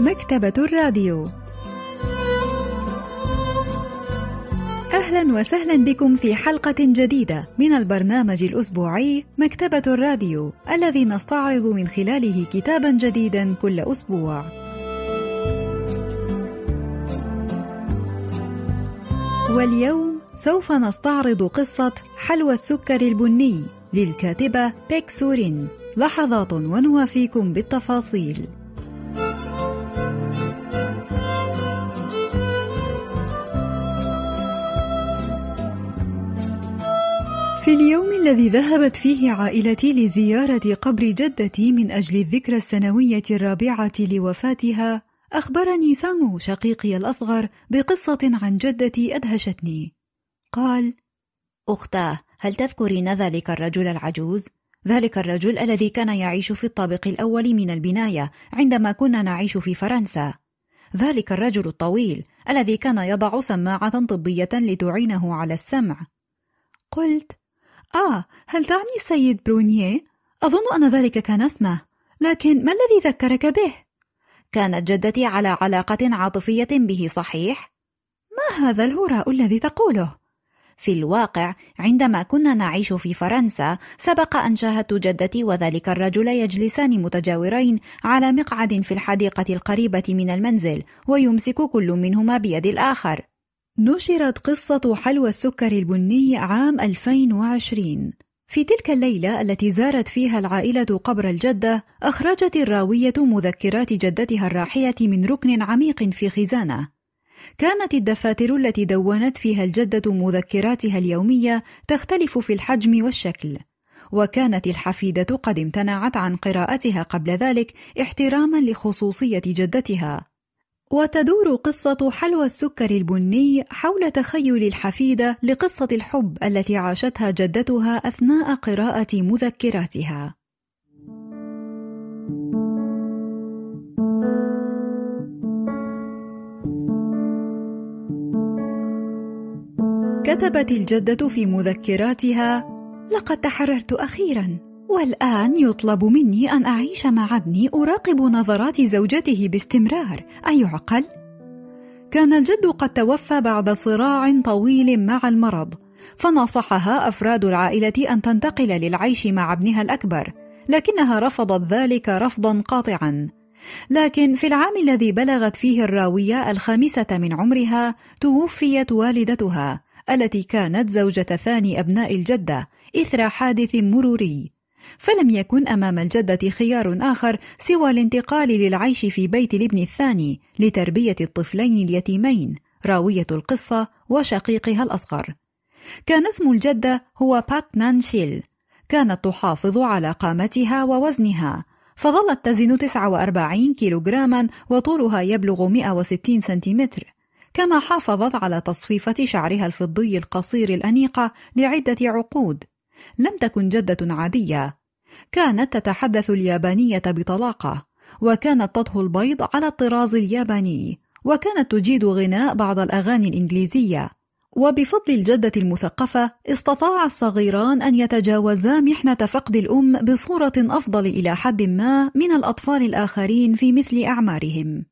مكتبة الراديو أهلا وسهلا بكم في حلقة جديدة من البرنامج الأسبوعي مكتبة الراديو الذي نستعرض من خلاله كتابا جديدا كل أسبوع. واليوم سوف نستعرض قصة حلوى السكر البني للكاتبة بيك سورين لحظات ونوافيكم بالتفاصيل. في اليوم الذي ذهبت فيه عائلتي لزيارة قبر جدتي من أجل الذكرى السنوية الرابعة لوفاتها، أخبرني سانغو شقيقي الأصغر بقصة عن جدتي أدهشتني. قال: أختاه، هل تذكرين ذلك الرجل العجوز؟ ذلك الرجل الذي كان يعيش في الطابق الأول من البناية عندما كنا نعيش في فرنسا. ذلك الرجل الطويل الذي كان يضع سماعة طبية لتعينه على السمع. قلت: آه، هل تعني السيد برونيه؟ أظن أن ذلك كان اسمه، لكن ما الذي ذكرك به؟ كانت جدتي على علاقة عاطفية به صحيح؟ ما هذا الهراء الذي تقوله؟ في الواقع عندما كنا نعيش في فرنسا سبق أن شاهدت جدتي وذلك الرجل يجلسان متجاورين على مقعد في الحديقة القريبة من المنزل ويمسك كل منهما بيد الآخر نشرت قصة حلوى السكر البني عام 2020 في تلك الليلة التي زارت فيها العائلة قبر الجدة أخرجت الراوية مذكرات جدتها الراحلة من ركن عميق في خزانة. كانت الدفاتر التي دونت فيها الجدة مذكراتها اليومية تختلف في الحجم والشكل. وكانت الحفيدة قد امتنعت عن قراءتها قبل ذلك احتراما لخصوصية جدتها. وتدور قصة حلوى السكر البني حول تخيل الحفيدة لقصة الحب التي عاشتها جدتها أثناء قراءة مذكراتها. كتبت الجدة في مذكراتها: لقد تحررت أخيرا والآن يطلب مني أن أعيش مع ابني أراقب نظرات زوجته باستمرار. أيعقل؟ كان الجد قد توفى بعد صراع طويل مع المرض فنصحها أفراد العائلة أن تنتقل للعيش مع ابنها الأكبر لكنها رفضت ذلك رفضا قاطعا. لكن في العام الذي بلغت فيه الراوية الخامسة من عمرها توفيت والدتها التي كانت زوجة ثاني أبناء الجدة إثر حادث مروري. فلم يكن أمام الجدة خيار آخر سوى الانتقال للعيش في بيت الابن الثاني لتربية الطفلين اليتيمين راوية القصة وشقيقها الأصغر. كان اسم الجدة هو باك نانشيل. كانت تحافظ على قامتها ووزنها، فظلت تزن 49 كيلوغراما وطولها يبلغ 160 سنتيمتر. كما حافظت على تصفيفة شعرها الفضي القصير الأنيقة لعدة عقود. لم تكن جدة عادية، كانت تتحدث اليابانية بطلاقة وكانت تطهو البيض على الطراز الياباني وكانت تجيد غناء بعض الأغاني الإنجليزية وبفضل الجدة المثقفة استطاع الصغيران أن يتجاوزا محنة فقد الأم بصورة أفضل إلى حد ما من الأطفال الآخرين في مثل أعمارهم.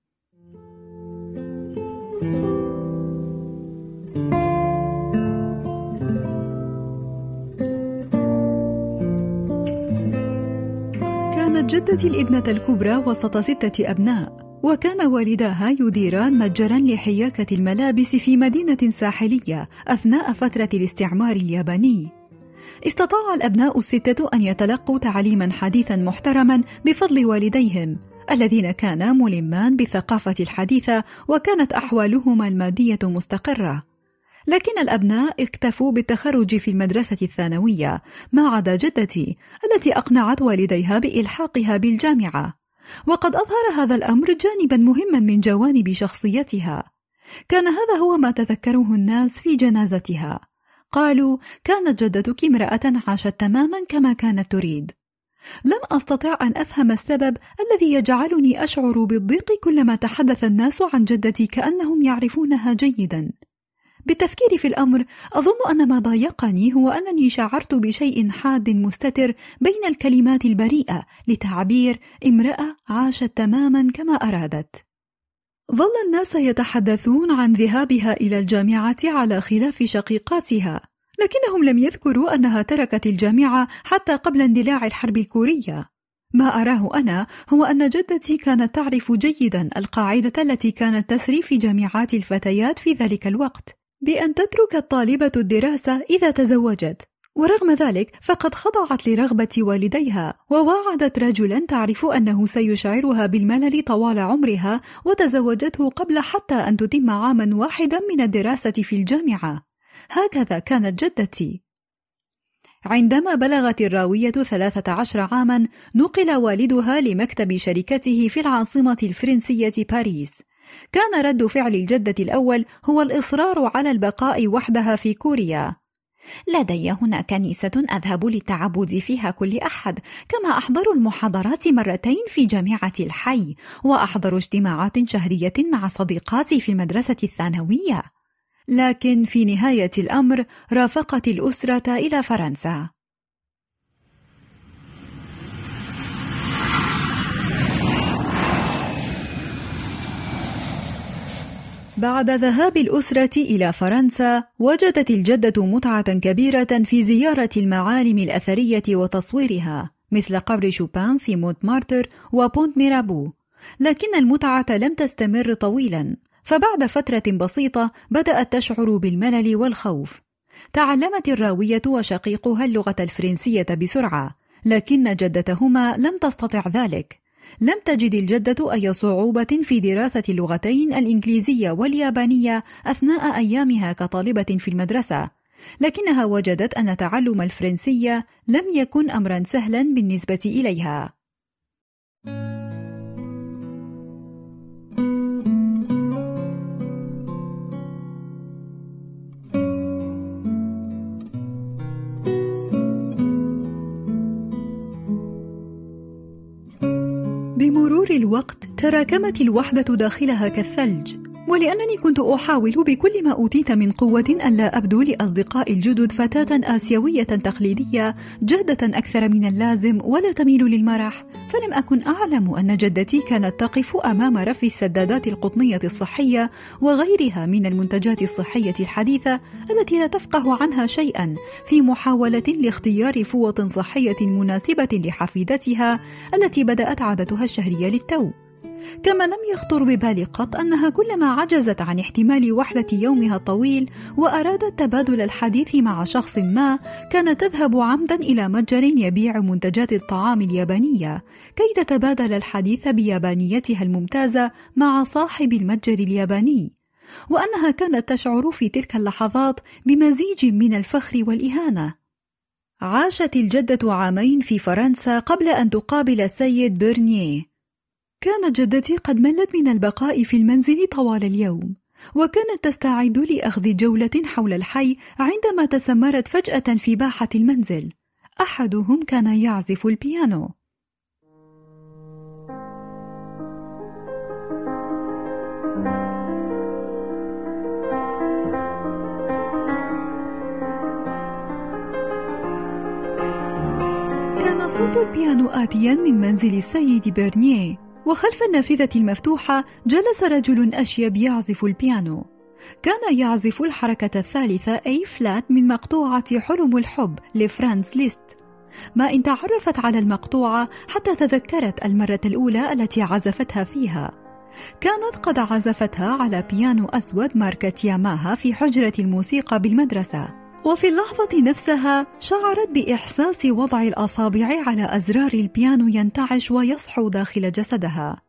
جدتي الابنة الكبرى وسط ستة أبناء وكان والداها يديران متجرا لحياكة الملابس في مدينة ساحلية أثناء فترة الاستعمار الياباني. استطاع الأبناء الستة أن يتلقوا تعليما حديثا محترما بفضل والديهم الذين كانا ملمان بالثقافة الحديثة وكانت أحوالهما المادية مستقرة. لكن الأبناء اكتفوا بالتخرج في المدرسة الثانوية ما عدا جدتي التي أقنعت والديها بإلحاقها بالجامعة. وقد أظهر هذا الأمر جانبا مهما من جوانب شخصيتها. كان هذا هو ما تذكره الناس في جنازتها. قالوا كانت جدتك امرأة عاشت تماما كما كانت تريد. لم أستطع أن أفهم السبب الذي يجعلني أشعر بالضيق كلما تحدث الناس عن جدتي كأنهم يعرفونها جيدا. بالتفكير في الأمر أظن أن ما ضايقني هو أنني شعرت بشيء حاد مستتر بين الكلمات البريئة لتعبير امرأة عاشت تماما كما أرادت. ظل الناس يتحدثون عن ذهابها إلى الجامعة على خلاف شقيقاتها لكنهم لم يذكروا أنها تركت الجامعة حتى قبل اندلاع الحرب الكورية. ما أراه أنا هو أن جدتي كانت تعرف جيدا القاعدة التي كانت تسري في جامعات الفتيات في ذلك الوقت. بأن تترك الطالبة الدراسة إذا تزوجت. ورغم ذلك فقد خضعت لرغبة والديها وواعدت رجلا تعرف أنه سيشعرها بالملل طوال عمرها وتزوجته قبل حتى أن تتم عاما واحدا من الدراسة في الجامعة. هكذا كانت جدتي. عندما بلغت الراوية ثلاثة عشر عاما نقل والدها لمكتب شركته في العاصمة الفرنسية باريس. كان رد فعل الجدة الأول هو الإصرار على البقاء وحدها في كوريا. لدي هنا كنيسة أذهب للتعبد فيها كل أحد كما أحضر المحاضرات مرتين في جامعة الحي وأحضر اجتماعات شهرية مع صديقاتي في المدرسة الثانوية. لكن في نهاية الأمر رافقت الأسرة إلى فرنسا. بعد ذهاب الأسرة إلى فرنسا، وجدت الجدة متعة كبيرة في زيارة المعالم الأثرية وتصويرها، مثل قبر شوبان في مونت مارتر وبونت ميرابو، لكن المتعة لم تستمر طويلا، فبعد فترة بسيطة بدأت تشعر بالملل والخوف. تعلمت الراوية وشقيقها اللغة الفرنسية بسرعة، لكن جدتهما لم تستطع ذلك. لم تجد الجدة أي صعوبة في دراسة اللغتين الإنجليزية واليابانية أثناء أيامها كطالبة في المدرسة، لكنها وجدت أن تعلم الفرنسية لم يكن أمرا سهلا بالنسبة إليها. بمرور الوقت تراكمت الوحدة داخلها كالثلج. ولأنني كنت أحاول بكل ما أوتيت من قوة ألا أبدو لأصدقائي الجدد فتاة آسيوية تقليدية جادة أكثر من اللازم ولا تميل للمرح فلم أكن أعلم أن جدتي كانت تقف أمام رف السدادات القطنية الصحية وغيرها من المنتجات الصحية الحديثة التي لا تفقه عنها شيئا في محاولة لاختيار فوط صحية مناسبة لحفيدتها التي بدأت عادتها الشهرية للتو. كما لم يخطر ببالي قط أنها كلما عجزت عن احتمال وحدة يومها الطويل وأرادت تبادل الحديث مع شخص ما كانت تذهب عمدا إلى متجر يبيع منتجات الطعام اليابانية كي تتبادل الحديث بيابانيتها الممتازة مع صاحب المتجر الياباني. وأنها كانت تشعر في تلك اللحظات بمزيج من الفخر والإهانة. عاشت الجدة عامين في فرنسا قبل أن تقابل السيد بيرنيه. كانت جدتي قد ملت من البقاء في المنزل طوال اليوم وكانت تستعد لأخذ جولة حول الحي عندما تسمرت فجأة في باحة المنزل. أحدهم كان يعزف البيانو. كان صوت البيانو آتيا من منزل السيد بيرنيه. وخلف النافذة المفتوحة جلس رجل أشيب يعزف البيانو. كان يعزف الحركة الثالثة A flat من مقطوعة حلم الحب لفرانس ليست. ما إن تعرفت على المقطوعة حتى تذكرت المرة الأولى التي عزفتها فيها. كانت قد عزفتها على بيانو أسود ماركة ياماها في حجرة الموسيقى بالمدرسة. وفي اللحظة نفسها شعرت بإحساس وضع الأصابع على أزرار البيانو ينتعش ويصحو داخل جسدها.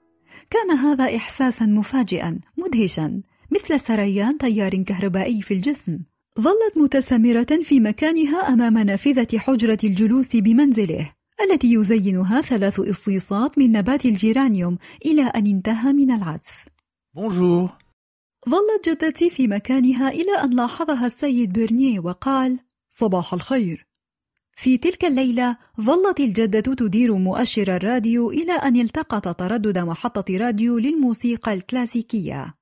كان هذا إحساسا مفاجئا مدهشا مثل سريان تيار كهربائي في الجسم. ظلت متسمرة في مكانها أمام نافذة حجرة الجلوس بمنزله التي يزينها ثلاث إصيصات من نبات الجيرانيوم إلى أن انتهى من العزف. Bonjour. ظلت جدتي في مكانها إلى أن لاحظها السيد بيرنيه وقال: صباح الخير. في تلك الليلة ظلت الجدة تدير مؤشر الراديو إلى أن التقط تردد محطة راديو للموسيقى الكلاسيكية.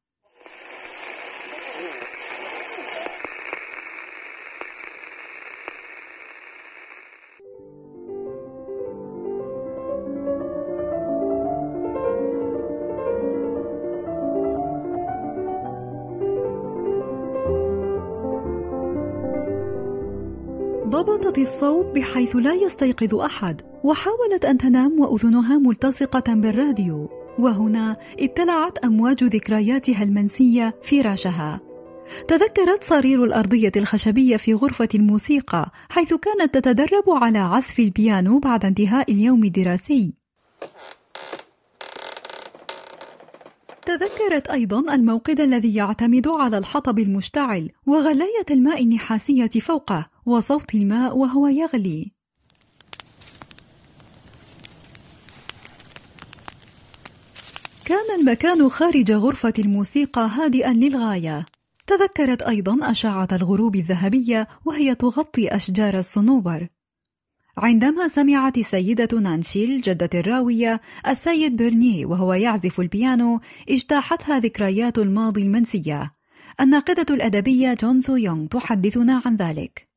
ضبطت الصوت بحيث لا يستيقظ أحد. وحاولت أن تنام وأذنها ملتصقة بالراديو. وهنا ابتلعت أمواج ذكرياتها المنسية فراشها. تذكرت صرير الأرضية الخشبية في غرفة الموسيقى حيث كانت تتدرب على عزف البيانو بعد انتهاء اليوم الدراسي. تذكرت أيضا الموقد الذي يعتمد على الحطب المشتعل وغلاية الماء النحاسية فوقه وصوت الماء وهو يغلي. كان المكان خارج غرفة الموسيقى هادئا للغاية. تذكرت أيضا أشعة الغروب الذهبية وهي تغطي أشجار الصنوبر. عندما سمعت السيدة نانشيل جدة الراوية السيد برنيه وهو يعزف البيانو اجتاحتها ذكريات الماضي المنسية الناقدة الأدبية جون سو يونغ تحدثنا عن ذلك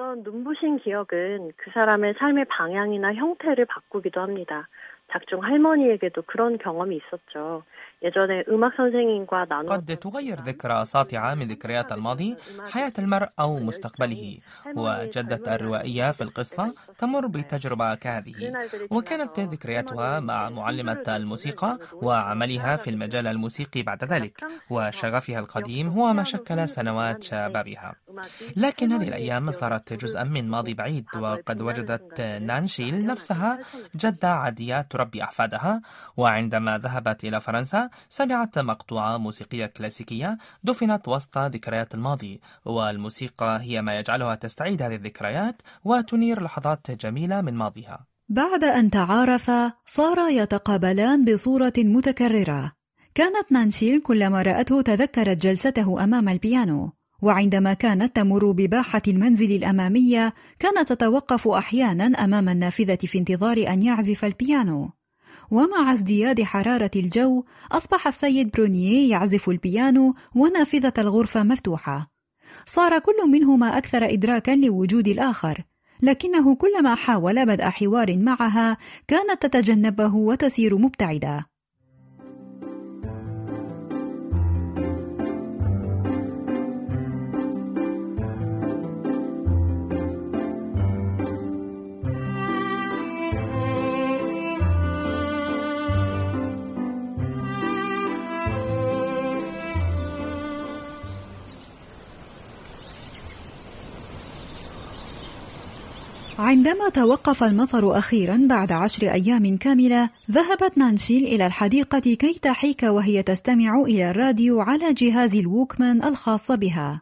어떤 눈부신 기억은 그 사람의 삶의 방향이나 형태를 바꾸기도 합니다. 작중 할머니에게도 그런 경험이 있었죠. قد تغير ذكرى ساطعة من ذكريات الماضي حياة المرء أو مستقبله. وجدة الروائية في القصة تمر بتجربة كهذه. وكانت ذكرياتها مع معلمة الموسيقى وعملها في المجال الموسيقي بعد ذلك. وشغفها القديم هو ما شكل سنوات شبابها. لكن هذه الأيام صارت جزءا من ماضي بعيد. وقد وجدت نانشيل نفسها جدة عادية تربي أحفادها. وعندما ذهبت إلى فرنسا سمعت مقطوعة موسيقية كلاسيكية دفنت وسط ذكريات الماضي والموسيقى هي ما يجعلها تستعيد هذه الذكريات وتنير لحظات جميلة من ماضيها. بعد أن تعارفا صارا يتقابلان بصورة متكررة. كانت نانشيل كلما رأته تذكرت جلسته أمام البيانو. وعندما كانت تمر بباحة المنزل الأمامية كانت تتوقف أحيانا أمام النافذة في انتظار أن يعزف البيانو. ومع ازدياد حرارة الجو أصبح السيد برونييه يعزف البيانو ونافذة الغرفة مفتوحة. صار كل منهما أكثر إدراكا لوجود الآخر لكنه كلما حاول بدء حوار معها كانت تتجنبه وتسير مبتعدة. عندما توقف المطر أخيرا بعد عشر أيام كاملة ذهبت نانشيل إلى الحديقة كي تحيك وهي تستمع إلى الراديو على جهاز الووكمان الخاص بها.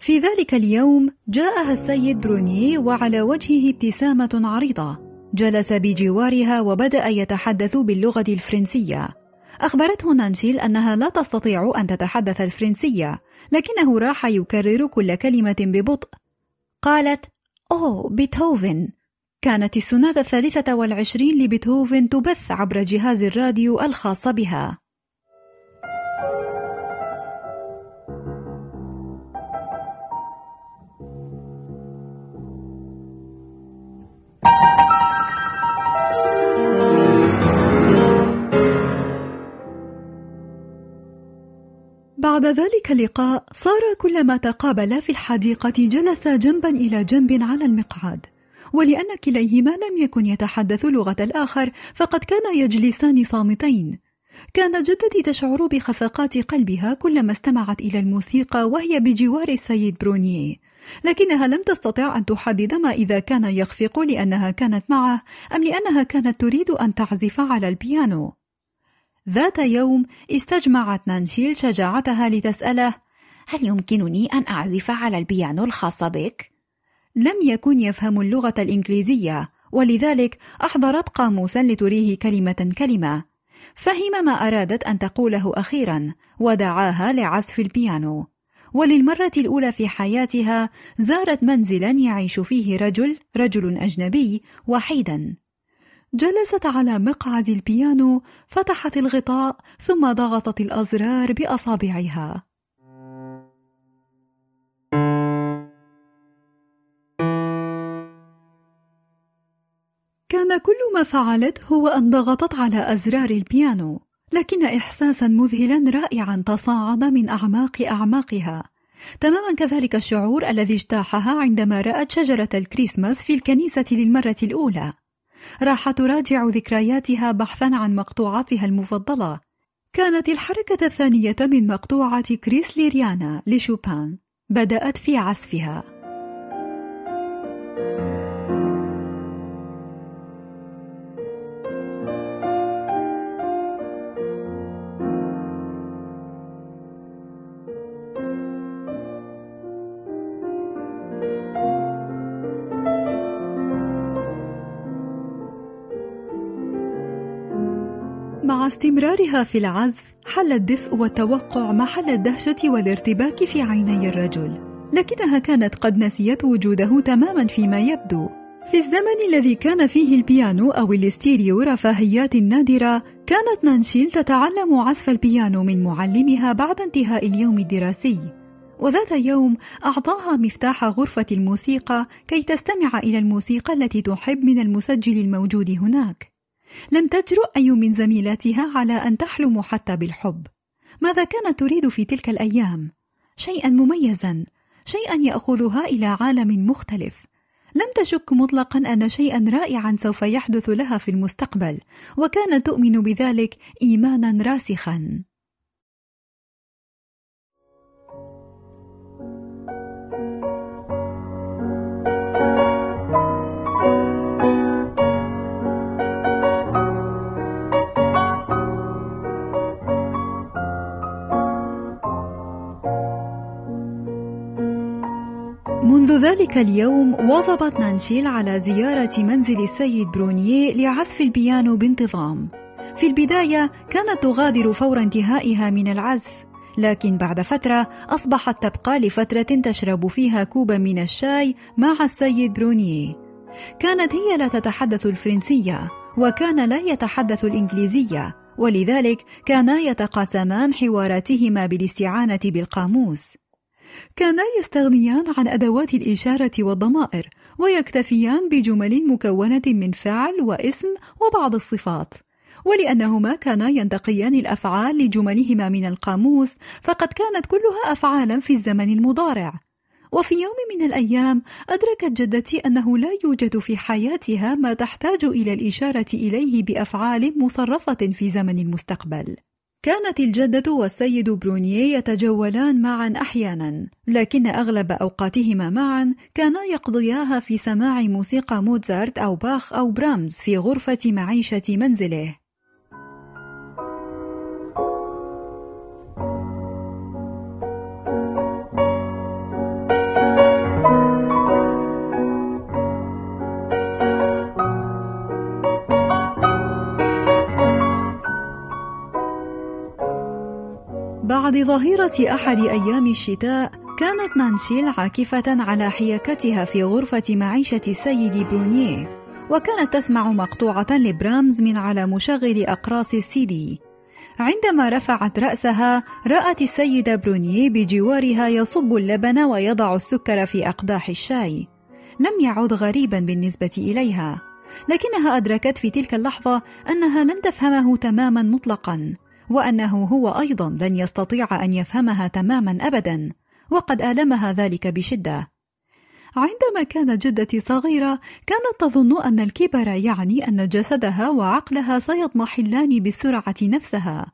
في ذلك اليوم جاءها السيد برونيه وعلى وجهه ابتسامة عريضة. جلس بجوارها وبدأ يتحدث باللغة الفرنسية. أخبرته نانشيل أنها لا تستطيع أن تتحدث الفرنسية لكنه راح يكرر كل كلمة ببطء. قالت أوه بيتهوفن. كانت السوناتا الثالثة والعشرين لبيتهوفن تبث عبر جهاز الراديو الخاص بها. بعد ذلك اللقاء صار كلما تقابلا في الحديقة جلسا جنبا إلى جنب على المقعد. ولأن كليهما لم يكن يتحدث لغة الآخر فقد كانا يجلسان صامتين. كانت جدتي تشعر بخفقات قلبها كلما استمعت إلى الموسيقى وهي بجوار السيد برونيه لكنها لم تستطع أن تحدد ما إذا كان يخفق لأنها كانت معه أم لأنها كانت تريد أن تعزف على البيانو. ذات يوم استجمعت نانشيل شجاعتها لتسأله هل يمكنني أن أعزف على البيانو الخاص بك؟ لم يكن يفهم اللغة الإنجليزية ولذلك أحضرت قاموسا لتريه كلمة كلمة. فهم ما أرادت أن تقوله أخيرا ودعاها لعزف البيانو. وللمرة الأولى في حياتها زارت منزلا يعيش فيه رجل رجل أجنبي وحيدا. جلست على مقعد البيانو فتحت الغطاء ثم ضغطت الأزرار بأصابعها. كان كل ما فعلته هو أن ضغطت على أزرار البيانو لكن إحساسا مذهلا رائعا تصاعد من أعماق أعماقها. تماما كذلك الشعور الذي اجتاحها عندما رأت شجرة الكريسماس في الكنيسة للمرة الأولى. راح تراجع ذكرياتها بحثا عن مقطوعاتها المفضلة. كانت الحركة الثانية من مقطوعة كريس ليريانا لشوبان بدأت في عزفها. استمرارها في العزف حل الدفء والتوقع محل الدهشة والارتباك في عيني الرجل. لكنها كانت قد نسيت وجوده تماما فيما يبدو. في الزمن الذي كان فيه البيانو أو الاستيريو رفاهيات نادرة كانت نانشيل تتعلم عزف البيانو من معلمها بعد انتهاء اليوم الدراسي. وذات يوم أعطاها مفتاح غرفة الموسيقى كي تستمع إلى الموسيقى التي تحب من المسجل الموجود هناك. لم تجرؤ أي من زميلاتها على أن تحلم حتى بالحب. ماذا كانت تريد في تلك الأيام؟ شيئا مميزا شيئا يأخذها إلى عالم مختلف. لم تشك مطلقا أن شيئا رائعا سوف يحدث لها في المستقبل وكانت تؤمن بذلك إيمانا راسخا. ذلك اليوم واظبت نانشيل على زيارة منزل السيد برونييه لعزف البيانو بانتظام. في البداية كانت تغادر فور انتهائها من العزف، لكن بعد فترة أصبحت تبقى لفترة تشرب فيها كوبا من الشاي مع السيد برونييه. كانت هي لا تتحدث الفرنسية، وكان لا يتحدث الإنجليزية، ولذلك كانا يتقاسمان حواراتهما بالاستعانة بالقاموس. كانا يستغنيان عن أدوات الإشارة والضمائر ويكتفيان بجمل مكونة من فعل واسم وبعض الصفات. ولأنهما كانا ينتقيان الأفعال لجملهما من القاموس فقد كانت كلها أفعالا في الزمن المضارع. وفي يوم من الأيام أدركت جدتي أنه لا يوجد في حياتها ما تحتاج إلى الإشارة إليه بأفعال مصرفة في زمن المستقبل. كانت الجدة والسيد برونييه يتجولان معا أحيانا، لكن أغلب أوقاتهما معا كانا يقضياها في سماع موسيقى موتزارت أو باخ أو برامز في غرفة معيشة منزله. بعد ظهيرة أحد أيام الشتاء كانت نانشيل عاكفة على حياكتها في غرفة معيشة السيد برونيه. وكانت تسمع مقطوعة لبرامز من على مشغل أقراص السيدي. عندما رفعت رأسها رأت السيد برونيه بجوارها يصب اللبن ويضع السكر في أقداح الشاي. لم يعد غريبا بالنسبة إليها. لكنها أدركت في تلك اللحظة أنها لن تفهمه تماما مطلقا. وأنه هو أيضا لن يستطيع أن يفهمها تماما ابدا وقد آلمها ذلك بشدة. عندما كانت جدتي صغيرة كانت تظن أن الكبر يعني أن جسدها وعقلها سيضمحلان بالسرعة نفسها.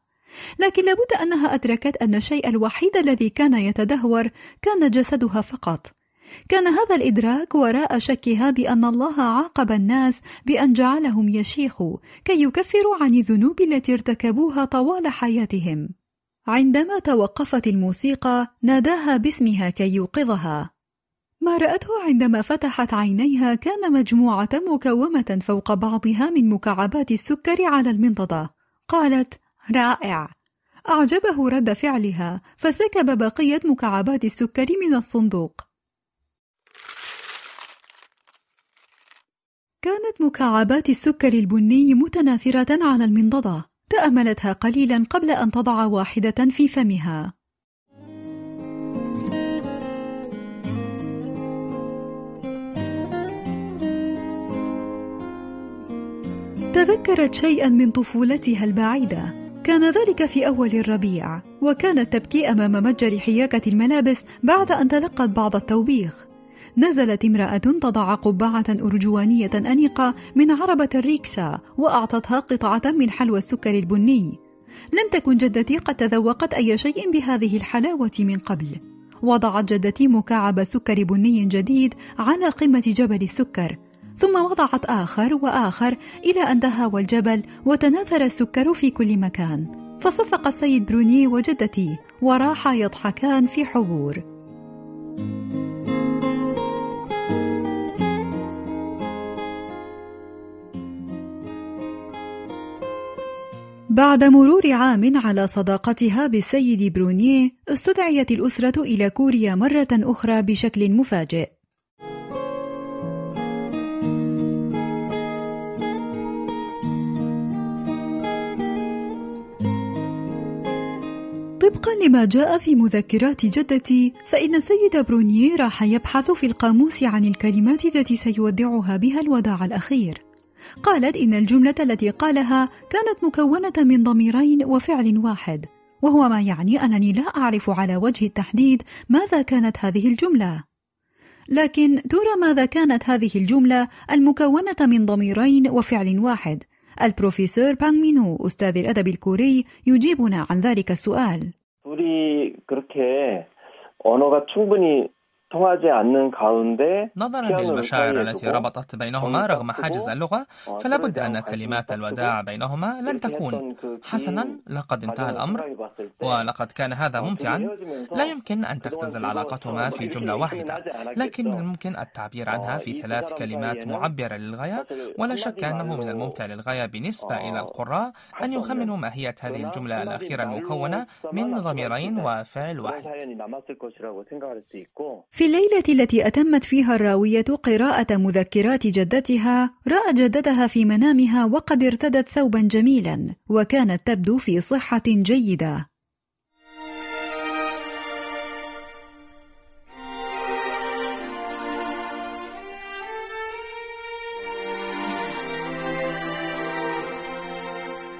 لكن لابد أنها أدركت أن الشيء الوحيد الذي كان يتدهور كان جسدها فقط. كان هذا الإدراك وراء شكها بأن الله عاقب الناس بأن جعلهم يشيخوا كي يكفروا عن الذنوب التي ارتكبوها طوال حياتهم. عندما توقفت الموسيقى ناداها باسمها كي يوقظها. ما رأته عندما فتحت عينيها كان مجموعة مكومة فوق بعضها من مكعبات السكر على المنضدة. قالت: رائع. أعجبه رد فعلها فسكب بقية مكعبات السكر من الصندوق. كانت مكعبات السكر البني متناثرة على المنضدة تأملتها قليلا قبل أن تضع واحدة في فمها. تذكرت شيئا من طفولتها البعيدة. كان ذلك في أول الربيع وكانت تبكي أمام متجر حياكة الملابس بعد أن تلقت بعض التوبيخ. نزلت امرأة تضع قبعة أرجوانية أنيقة من عربة الريكشا وأعطتها قطعة من حلوى السكر البني. لم تكن جدتي قد تذوقت أي شيء بهذه الحلاوة من قبل. وضعت جدتي مكعب سكر بني جديد على قمة جبل السكر. ثم وضعت آخر وآخر إلى أن تهاوى الجبل وتناثر السكر في كل مكان. فصفق السيد بروني وجدتي وراحا يضحكان في حبور. بعد مرور عام على صداقتها بالسيد برونيه استدعيت الأسرة إلى كوريا مرة أخرى بشكل مفاجئ. طبقا لما جاء في مذكرات جدتي فإن السيد برونيه راح يبحث في القاموس عن الكلمات التي سيودعها بها الوداع الأخير. قالت إن الجملة التي قالها كانت مكونة من ضميرين وفعل واحد وهو ما يعني أنني لا أعرف على وجه التحديد ماذا كانت هذه الجملة لكن ترى ماذا كانت هذه الجملة المكونة من ضميرين وفعل واحد البروفيسور بانغ مينو أستاذ الأدب الكوري يجيبنا عن ذلك السؤال 둘이 그렇게 언어가 충분히 نظرا للمشاعر التي ربطت بينهما رغم حاجز اللغة فلا بد أن كلمات الوداع بينهما لن تكون حسنا لقد انتهى الأمر. ولقد كان هذا ممتعا. لا يمكن أن تختزل علاقتهما في جملة واحدة. لكن من الممكن التعبير عنها في ثلاث كلمات معبرة للغاية. ولا شك أنه من الممتع للغاية بالنسبة إلى القراء أن يخمنوا ماهية هذه الجملة الأخيرة المكونة من ضميرين وفعل واحد. في الليلة التي أتمت فيها الراوية قراءة مذكرات جدتها، رأت جدتها في منامها وقد ارتدت ثوبا جميلا، وكانت تبدو في صحة جيدة.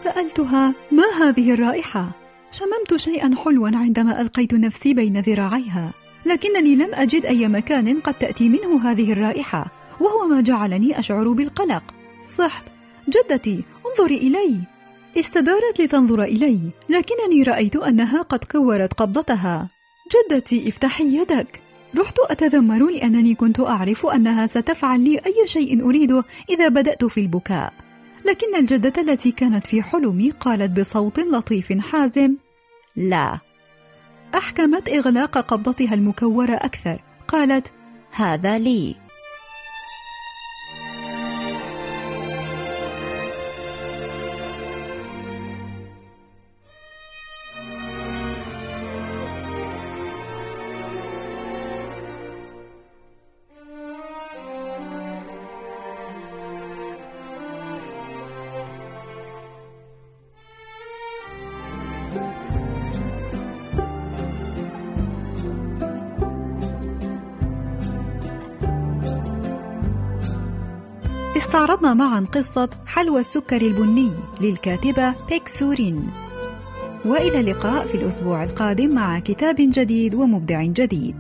سألتها: ما هذه الرائحة؟ شممت شيئا حلوا عندما ألقيت نفسي بين ذراعيها. لكنني لم أجد أي مكان قد تأتي منه هذه الرائحة وهو ما جعلني أشعر بالقلق. صحت. جدتي انظري إلي. استدارت لتنظر إلي لكنني رأيت أنها قد كورت قبضتها. جدتي افتحي يدك. رحت أتذمر لأنني كنت أعرف أنها ستفعل لي أي شيء أريده إذا بدأت في البكاء. لكن الجدة التي كانت في حلمي قالت بصوت لطيف حازم لا. أحكمت إغلاق قبضتها المكورة أكثر. قالت هذا لي. استعرضنا معا قصة حلوى السكر البني للكاتبة بيك سورين. وإلى اللقاء في الأسبوع القادم مع كتاب جديد ومبدع جديد.